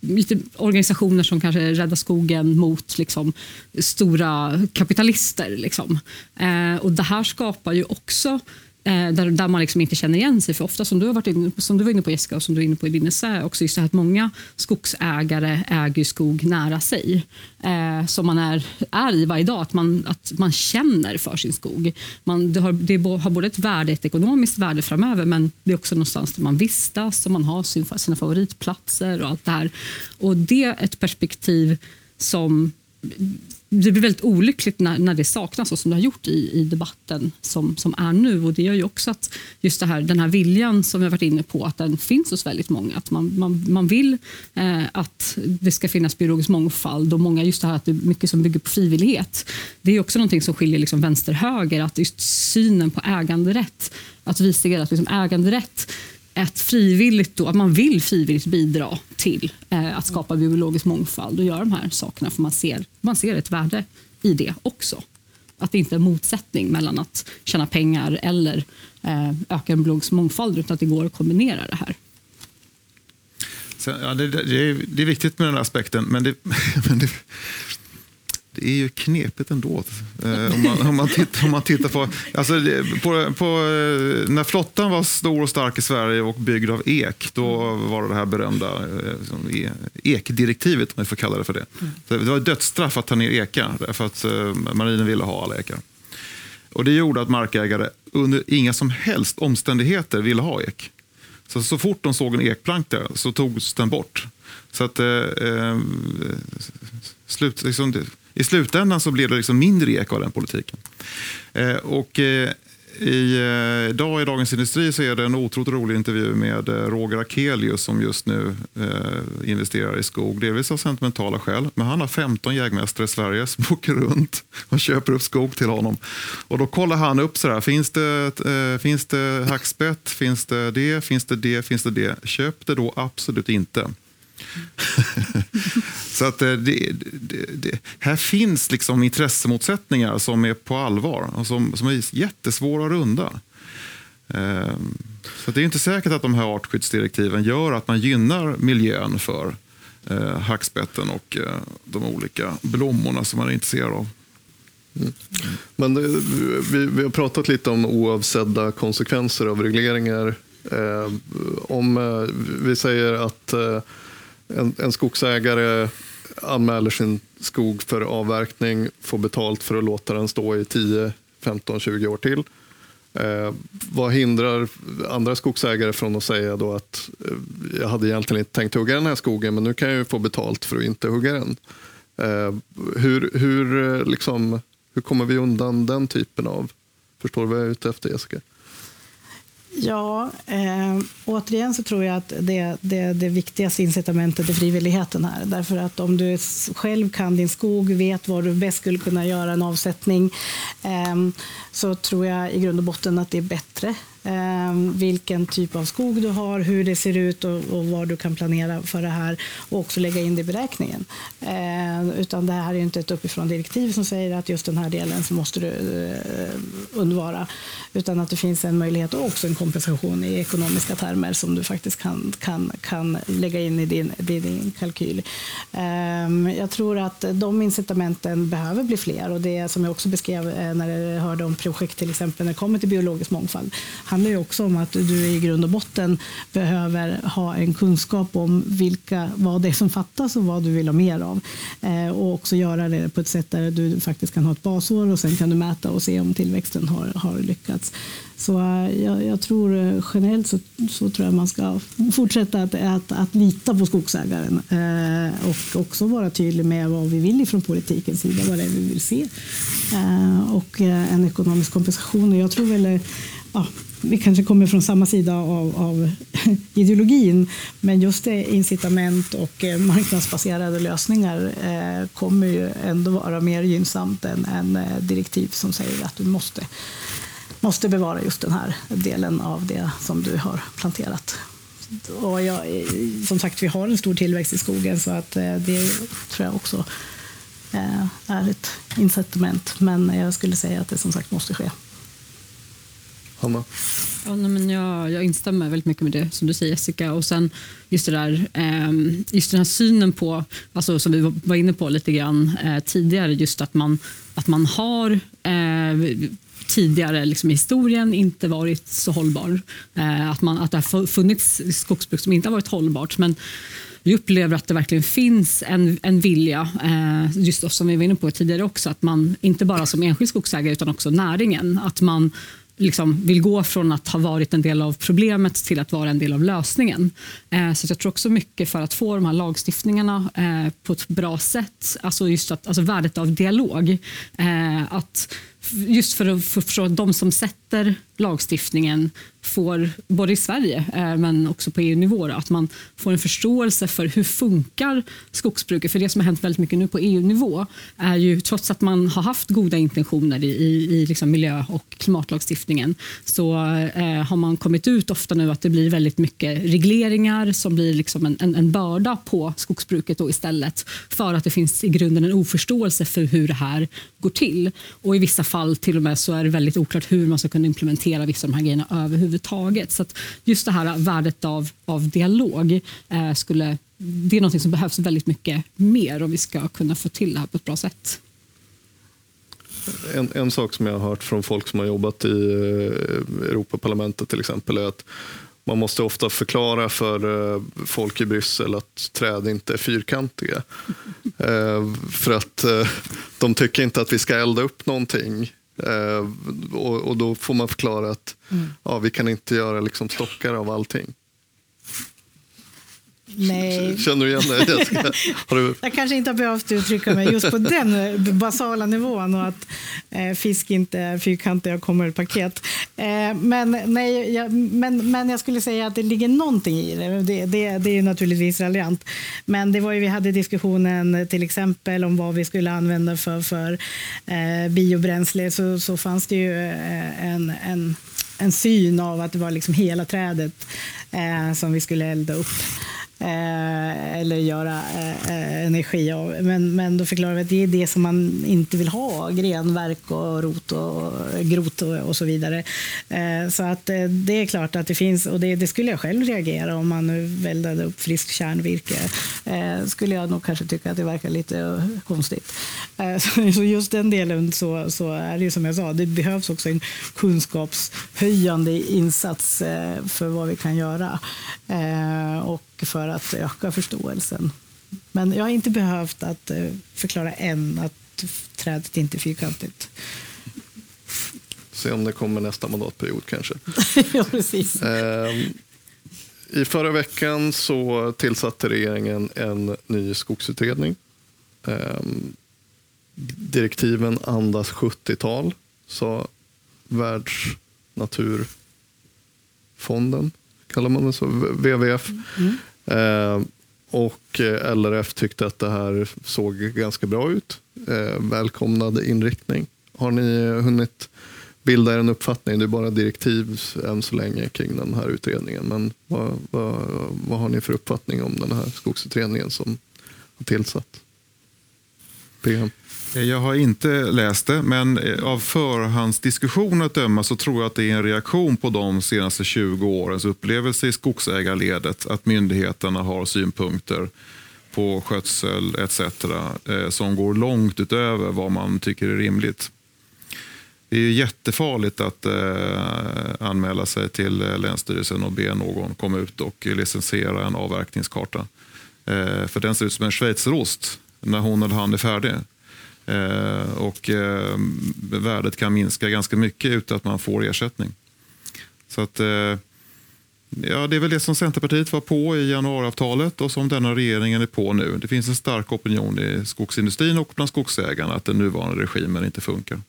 lite organisationer som kanske räddar skogen mot liksom, stora kapitalister. Liksom. Eh, och Det här skapar ju också Eh, där, där man liksom inte känner igen sig. För ofta som du, har varit inne, som du var inne på Jessica och som du är inne på i din essä, också just att många skogsägare äger skog nära sig. Eh, som man är, är i varje dag, att man, att man känner för sin skog. Man, det, har, det har både ett värde, ett ekonomiskt värde framöver men det är också någonstans där man vistas och man har sin, sina favoritplatser och allt det här. Och det är ett perspektiv som det blir väldigt olyckligt när, när det saknas, så som det har gjort i, i debatten som, som är nu. Och Det gör ju också att just det här, den här viljan som vi har varit inne på, att den finns hos väldigt många. Att man, man, man vill eh, att det ska finnas biologisk mångfald och många just det här att det är mycket som bygger på frivillighet. Det är också någonting som skiljer liksom vänster-höger, att just synen på äganderätt. Att vi ser att liksom äganderätt ett frivilligt då, att man vill frivilligt bidra till eh, att skapa biologisk mångfald och göra de här sakerna för man ser, man ser ett värde i det också. Att det inte är en motsättning mellan att tjäna pengar eller eh, öka en biologisk mångfald utan att det går att kombinera det här. Sen, ja, det, det, är, det, är, viktigt med den aspekten, men det, men det är ju knepigt ändå. Eh, om, man, om, man tittar, om man tittar på, alltså, på, på... Eh, när flottan var stor och stark i Sverige och byggd av ek, då var det det här berömda eh, e, ekdirektivet, om vi får kalla det för det. Så det var dödsstraff att ta ner ekar, för att marinen ville ha alla ekar. Och det gjorde att markägare under inga som helst omständigheter ville ha ek. Så, så fort de såg en ekplank där så togs den bort. Så att eh, slut, liksom, i slutändan så blev det liksom mindre eko av den politiken. Eh, och, eh, i, eh, idag i Dagens Industri så är det en otroligt rolig intervju med eh, Roger Akelius som just nu eh, investerar i skog. Delvis av sentimentala skäl, men han har 15 jägmästare i Sverige som åker runt och köper upp skog till honom. Och Då kollar han upp så här, finns det, eh, finns det hackspett, finns det det, finns det det, finns det det. Köp det då absolut inte. så att eh, det, det, det, här finns liksom intressemotsättningar som är på allvar och som, som är jättesvåra att runda. Ehm, så det är inte säkert att de här artskyddsdirektiven gör att man gynnar miljön för eh, hackspetten och eh, de olika blommorna som man är intresserad av. Mm. Men det, vi, vi, har pratat lite om oavsedda konsekvenser av regleringar. Eh, om eh, vi säger att eh, en, en skogsägare anmäler sin skog för avverkning, får betalt för att låta den stå i 10, 15, 20 år till. Eh, vad hindrar andra skogsägare från att säga då att eh, jag hade egentligen inte tänkt hugga den här skogen men nu kan jag ju få betalt för att inte hugga den. Eh, hur, hur, eh, liksom, hur kommer vi undan den typen av... Förstår du vad jag är ute efter Jessica? Ja, eh, återigen så tror jag att det, det, det viktigaste incitamentet är frivilligheten här. Därför att om du själv kan din skog, vet var du bäst skulle kunna göra en avsättning, eh, så tror jag i grund och botten att det är bättre Ehm, vilken typ av skog du har, hur det ser ut och, och var du kan planera för det här och också lägga in det i beräkningen. Eh, utan det här är inte ett uppifrån direktiv som säger att just den här delen så måste du eh, undvara, utan att det finns en möjlighet och också en kompensation i ekonomiska termer som du faktiskt kan, kan, kan lägga in i din, din kalkyl. Eh, jag tror att de incitamenten behöver bli fler och det som jag också beskrev eh, när jag hörde om projekt till exempel när det kommer till biologisk mångfald handlar ju också om att du i grund och botten behöver ha en kunskap om vilka, vad det är som fattas och vad du vill ha mer av. Eh, och också göra det på ett sätt där du faktiskt kan ha ett basår och sen kan du mäta och se om tillväxten har, har lyckats. Så eh, jag, jag, tror eh, generellt så, så, tror jag man ska fortsätta att, att, att lita på skogsägaren eh, och också vara tydlig med vad vi vill från politikens sida, vad det är vi vill se. Eh, och eh, en ekonomisk kompensation. Och jag tror väl eh, ja, vi kanske kommer från samma sida av, av ideologin, men just det, incitament och eh, marknadsbaserade lösningar eh, kommer ju ändå vara mer gynnsamt än, än eh, direktiv som säger att du måste, måste bevara just den här delen av det som du har planterat. Och jag, eh, som sagt, vi har en stor tillväxt i skogen så att det tror jag också är ett incitament. Men jag skulle säga att det som sagt måste ske. Hanna? Ja, men jag, jag instämmer väldigt mycket med det som du säger Jessica. Och sen just, det där, eh, just den här synen på, alltså, som vi var inne på lite grann eh, tidigare, just att man, att man har eh, tidigare liksom, i historien inte varit så hållbar. Eh, att, man, att det har funnits skogsbruk som inte har varit hållbart. Men vi upplever att det verkligen finns en, en vilja, eh, just som vi var inne på tidigare också, att man inte bara som enskild skogsägare utan också näringen, att man liksom vill gå från att ha varit en del av problemet till att vara en del av lösningen. Eh, så jag tror också mycket för att få de här lagstiftningarna eh, på ett bra sätt, alltså just att, alltså värdet av dialog. Eh, att just för att, förstå att de som sätter lagstiftningen får, både i Sverige eh, men också på EU-nivå, att man får en förståelse för hur funkar skogsbruket. För det som har hänt väldigt mycket nu på EU-nivå är ju, trots att man har haft goda intentioner i, i, i liksom miljö och klimatlagstiftningen, så eh, har man kommit ut ofta nu att det blir väldigt mycket regleringar som blir liksom en, en, en börda på skogsbruket då istället, för att det finns i grunden en oförståelse för hur det här går till. Och i vissa fall till och med så är det väldigt oklart hur man ska kunna implementera vissa av de här grejerna överhuvudtaget. Så just det här värdet av, av dialog eh, skulle, det är något som behövs väldigt mycket mer om vi ska kunna få till det här på ett bra sätt. En, en sak som jag har hört från folk som har jobbat i eh, Europaparlamentet till exempel är att man måste ofta förklara för eh, folk i Bryssel att träd inte är fyrkantiga. Eh, för att eh, de tycker inte att vi ska elda upp någonting. Och då får man förklara att mm. ja, vi kan inte göra liksom stockar av allting. Nej. Känner du igen det Jessica? Du... Jag kanske inte har behövt uttrycka mig just på den eh, basala nivån och att eh, fisk inte är fyrkantiga och kommer i paket. Eh, men, nej, jag, men, men jag skulle säga att det ligger någonting i det. Det, det, det är naturligtvis raljant. Men det var ju, vi hade diskussionen till exempel om vad vi skulle använda för, för eh, biobränsle så, så fanns det ju eh, en, en, en syn av att det var liksom hela trädet eh, som vi skulle elda upp eh, eller göra eh, eh, energi av. Men, men då förklarar vi att det är det som man inte vill ha, grenverk och rot och eh, grot och, och så vidare. Eh, så att eh, det är klart att det finns, och det, det, skulle jag själv reagera om man nu väldade upp friskt kärnvirke. Eh, skulle jag nog kanske tycka att det verkar lite eh, konstigt. Eh, så just den delen så, så är det ju som jag sa, det behövs också en kunskapshöjande insats eh, för vad vi kan göra. Och för att öka förståelsen. Men jag har inte behövt att eh, förklara än att trädet inte är fyrkantigt. Se om det kommer nästa mandatperiod kanske. ja, precis. Eh, I förra veckan så tillsatte regeringen en ny skogsutredning. Eh, direktiven andas 70-tal, sa Världsnaturfonden, kallar man det så, WWF. Mm. Eh, och eh, LRF tyckte att det här såg ganska bra ut. Eh, välkomnad inriktning. Har ni hunnit bilda er en uppfattning? Det är bara direktiv än så länge kring den här utredningen. Men vad, vad, vad har ni för uppfattning om den här skogsutredningen som har tillsatt? PM. Eh, jag har inte läst det, men eh, av förhandsdiskussion att döma så tror jag att det är en reaktion på de senaste 20 årens upplevelse i skogsägarledet att myndigheterna har synpunkter på skötsel etc. Eh, som går långt utöver vad man tycker är rimligt. Det är jättefarligt att eh, anmäla sig till Länsstyrelsen och be någon komma ut och licensiera en avverkningskarta. Eh, för den ser ut som en schweizerost när hon eller han är färdig. Eh, och eh, värdet kan minska ganska mycket utan att man får ersättning. Så att, eh, ja, det är väl det som Centerpartiet var på i januariavtalet och som denna regeringen är på nu. Det finns en stark opinion i skogsindustrin och bland skogsägarna att den nuvarande regimen inte funkar.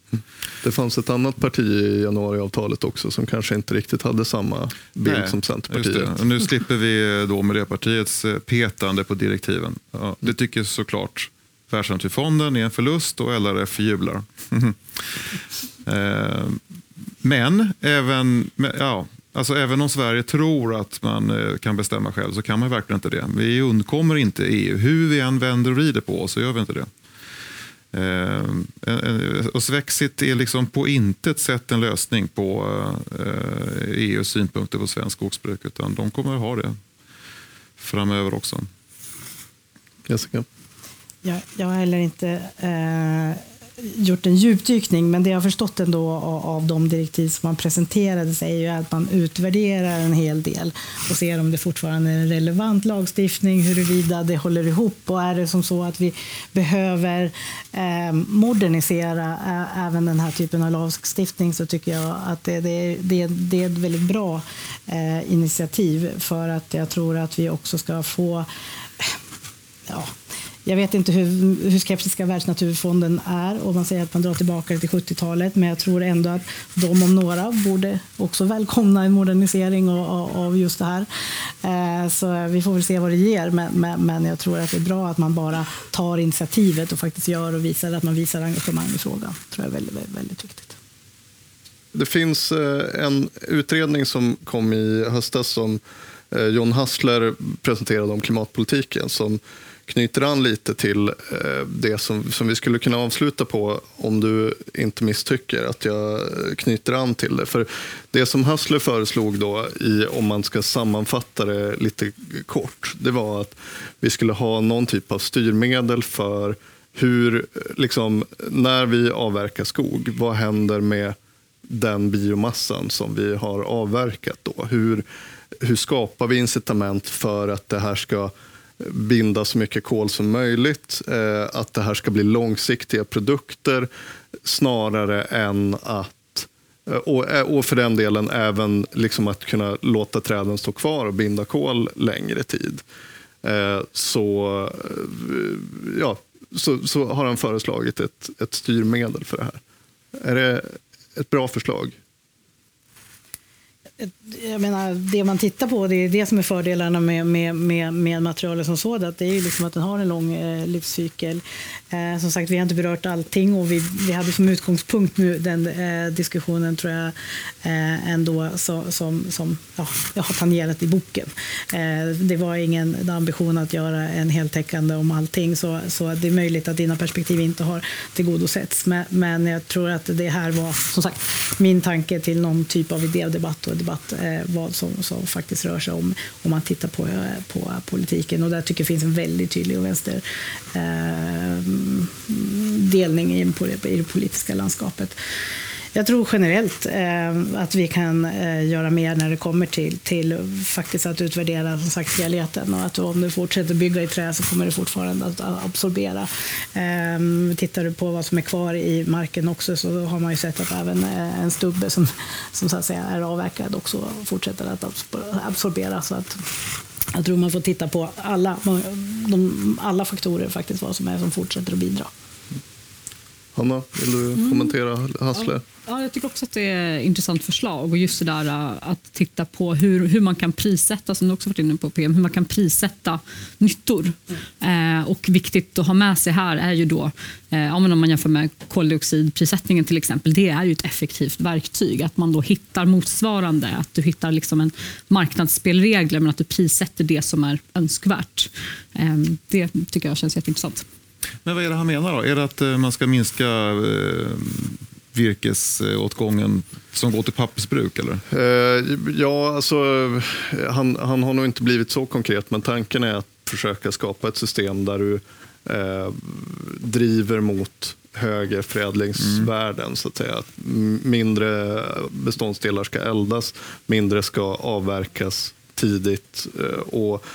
Det fanns ett annat parti i januariavtalet också som kanske inte riktigt hade samma bild Nej, som Centerpartiet. Nu slipper vi då Miljöpartiets petande på direktiven. Ja, det tycker såklart Världsnaturfonden är en förlust och LRF jublar. Eh, men även, ja, alltså även om Sverige tror att man eh, kan bestämma själv så kan man verkligen inte det. Vi undkommer inte EU. Hur vi än vänder och vrider på oss så gör vi inte det. Eh, och Svexit är liksom på intet sätt en lösning på EUs synpunkter på svensk skogsbruk utan de kommer att ha det framöver också. Jessica? Jag, jag har heller inte eh, gjort en djupdykning, men det jag har förstått ändå av, av de direktiv som man presenterade är ju att man utvärderar en hel del och ser om det fortfarande är en relevant lagstiftning, huruvida det håller ihop och är det som så att vi behöver eh, modernisera eh, även den här typen av lagstiftning så tycker jag att det, det, det, det är ett väldigt bra eh, initiativ för att jag tror att vi också ska få ja, jag vet inte hur, hur skeptiska Världsnaturfonden är och man säger att man drar tillbaka det till 70-talet men jag tror ändå att de om några borde också välkomna en modernisering av, just det här. Eh, så vi får väl se vad det ger men, jag tror att det är bra att man bara tar initiativet och faktiskt gör och visar att man visar engagemang i frågan. Det tror jag är väldigt, väldigt, väldigt viktigt. Det finns eh, en utredning som kom i höstas som eh, John Hassler presenterade om klimatpolitiken som knyter an lite till eh, det som, som vi skulle kunna avsluta på om du inte misstycker att jag knyter an till det. För det som Hassler föreslog då, i, om man ska sammanfatta det lite kort, det var att vi skulle ha någon typ av styrmedel för hur, liksom, när vi avverkar skog, vad händer med den biomassan som vi har avverkat då? Hur, hur skapar vi incitament för att det här ska binda så mycket kol som möjligt. Eh, att det här ska bli långsiktiga produkter snarare än att eh, och, eh, och för den delen även liksom att kunna låta träden stå kvar och binda kol längre tid. Eh, så, ja, så, så har han föreslagit ett, ett styrmedel för det här. Är det ett bra förslag? Jag menar, det man tittar på, det är det som är fördelarna med, med, med, med materialet som sådant. Det är ju liksom att den har en lång eh, livscykel. Eh, som sagt, vi har inte berört allting och vi, vi hade som utgångspunkt nu den eh, diskussionen tror jag eh, ändå så, som, som ja, jag har tangerat i boken. Eh, det var ingen ambition att göra en heltäckande om allting så, så det är möjligt att dina perspektiv inte har tillgodosetts. Men, men jag tror att det här var som sagt min tanke till någon typ av idédebatt och debatt eh, vad som, som faktiskt rör sig om om man tittar på, eh, på politiken och där tycker jag finns en väldigt tydlig vänster eh, delning i, det politiska landskapet jag tror generellt eh, att vi kan eh, göra mer när det kommer till, till faktiskt att utvärdera som sagt, helheten och att om du fortsätter bygga i trä så kommer det fortfarande att absorbera. Eh, tittar du på vad som är kvar i marken också så har man ju sett att även eh, en stubbe som, som så att säga är avverkad också fortsätter att absorbera. Så att jag tror man får titta på alla, de, alla faktorer faktiskt vad som är som fortsätter att bidra. Hanna, vill du mm. kommentera Hassle? Ja, jag tycker också att det är ett intressant förslag och just det där äh, att titta på hur, hur man kan prissätta, som du också varit inne på PM, hur man kan prissätta nyttor. Mm. Eh, och viktigt att ha med sig här är ju då, eh, om man jämför med koldioxidprissättningen till exempel, det är ju ett effektivt verktyg. Att man då hittar motsvarande, att du hittar liksom en marknadsspelregler men att du prissätter det som är önskvärt. Eh, det tycker jag känns jätteintressant. Men vad är det han menar då? Är det att eh, man ska minska eh, virkesåtgången som går till pappersbruk? Eller? Eh, ja, alltså, han, han har nog inte blivit så konkret, men tanken är att försöka skapa ett system där du eh, driver mot högre förädlingsvärden. Mm. Så att säga. Mindre beståndsdelar ska eldas, mindre ska avverkas tidigt och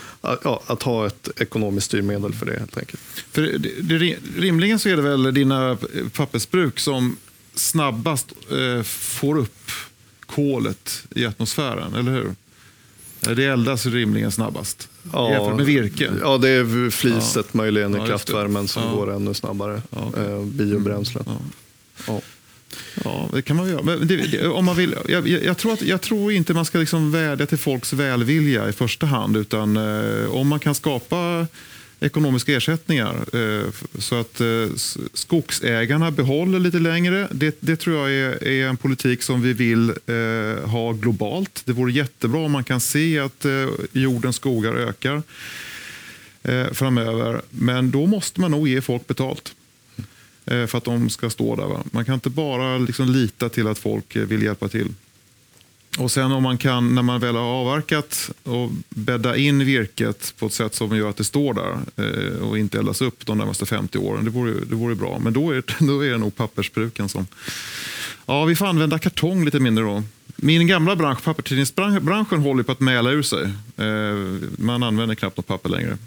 ja, att ha ett ekonomiskt styrmedel för det helt enkelt. För det, det, rimligen så är det väl dina pappersbruk som snabbast eh, får upp kolet i atmosfären, eller hur? Det eldas rimligen snabbast ja, jämfört med virke. Ja, det är fliset ja. möjligen i ja, kraftvärmen som ja. går ännu snabbare. Ja, okay. eh, biobränslen. Ja. Ja, det kan man göra. Men det, det, om man vill, jag, jag, tror att, jag tror inte man ska liksom vädja till folks välvilja i första hand. Utan eh, om man kan skapa ekonomiska ersättningar eh, så att eh, skogsägarna behåller lite längre. Det, det tror jag är, är, en politik som vi vill eh, ha globalt. Det vore jättebra om man kan se att eh, jordens skogar ökar eh, framöver. Men då måste man nog ge folk betalt. Eh, för att de ska stå där. Va? Man kan inte bara liksom lita till att folk eh, vill hjälpa till. Och sen om man kan, när man väl har avverkat och bädda in virket på ett sätt som gör att det står där eh, och inte eldas upp de närmaste 50 åren, det vore, det vore bra. Men då är, då är det nog pappersbruken som... Ja, vi får använda kartong lite mindre då. Min gamla bransch, papperstidningsbranschen, håller på att mäla ur sig. Man använder knappt något papper längre.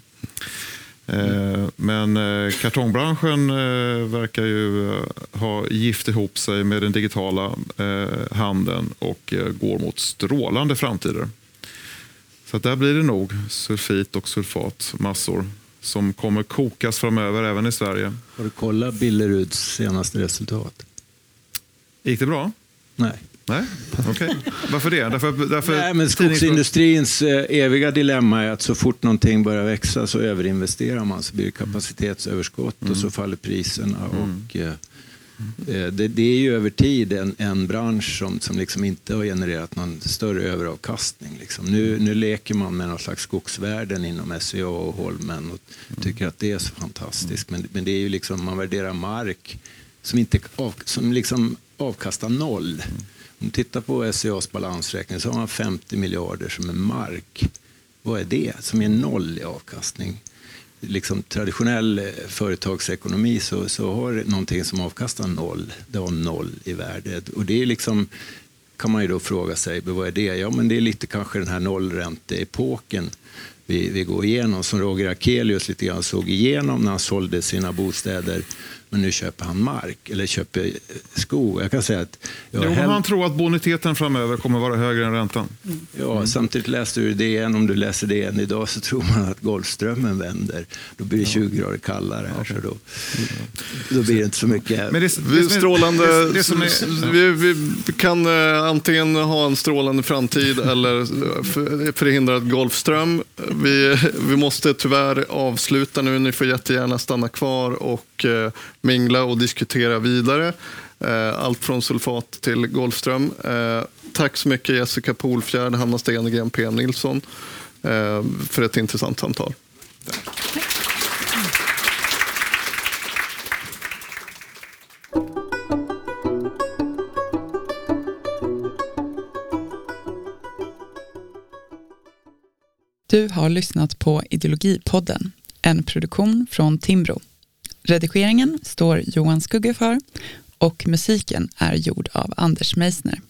Eh, men eh, kartongbranschen eh, verkar ju ha gift ihop sig med den digitala handeln och går mot strålande framtider. Så där blir det nog sulfit och sulfatmassor som kommer kokas framöver även i Sverige. Har du kollat Billeruds senaste resultat? Gick det bra? Nej. Nej, okej. Okay. Varför det? Därför, därför Nej, men skogsindustrins eh, eviga dilemma är att så fort någonting börjar växa så överinvesterar man, så blir det kapacitetsöverskott mm. och så faller priserna. Mm. Och, eh, eh, det, det, är ju över tid en, en bransch som, som liksom inte har genererat någon större överavkastning. Liksom. Nu, nu leker man med någon slags skogsvärden inom SCA och Holmen och tycker att det är så fantastiskt. Men, men det är ju liksom, man värderar mark som, inte, som liksom avkastar noll. Om du tittar på SCAs balansräkning så har man 50 miljarder som är mark. Vad är det? Som är noll i avkastning. Liksom traditionell eh, företagsekonomi så, så har någonting som avkastar noll, det har noll i värde. Och det är liksom, kan man ju då fråga sig, vad är det? Ja, men det är lite kanske den här nollränteepoken vi, vi går igenom, som Roger Akelius lite grann såg igenom när han sålde sina bostäder men nu köper han mark eller köper skog. Jag kan säga att jag jo, Han tror att boniteten framöver kommer vara högre än räntan. Ja, mm. samtidigt läste du DN, om du läser DN idag så tror man att Golfströmmen vänder. Då blir det 20 grader kallare här, okay. så då, då blir det inte så mycket. Men det, det, strålande, det, som är, vi, vi, kan uh, antingen ha en strålande framtid eller förhindra ett Golfström. Vi, vi måste tyvärr avsluta nu. Ni får jättegärna stanna kvar och uh, mingla och diskutera vidare. Eh, allt från sulfat till Golfström. Eh, tack så mycket Jessica Polfjärd, Hanna Stenegren, PM Nilsson eh, för ett intressant samtal. Du har lyssnat på Ideologipodden, en produktion från Timbro. Redigeringen står Johan Skugge för och musiken är gjord av Anders Meissner.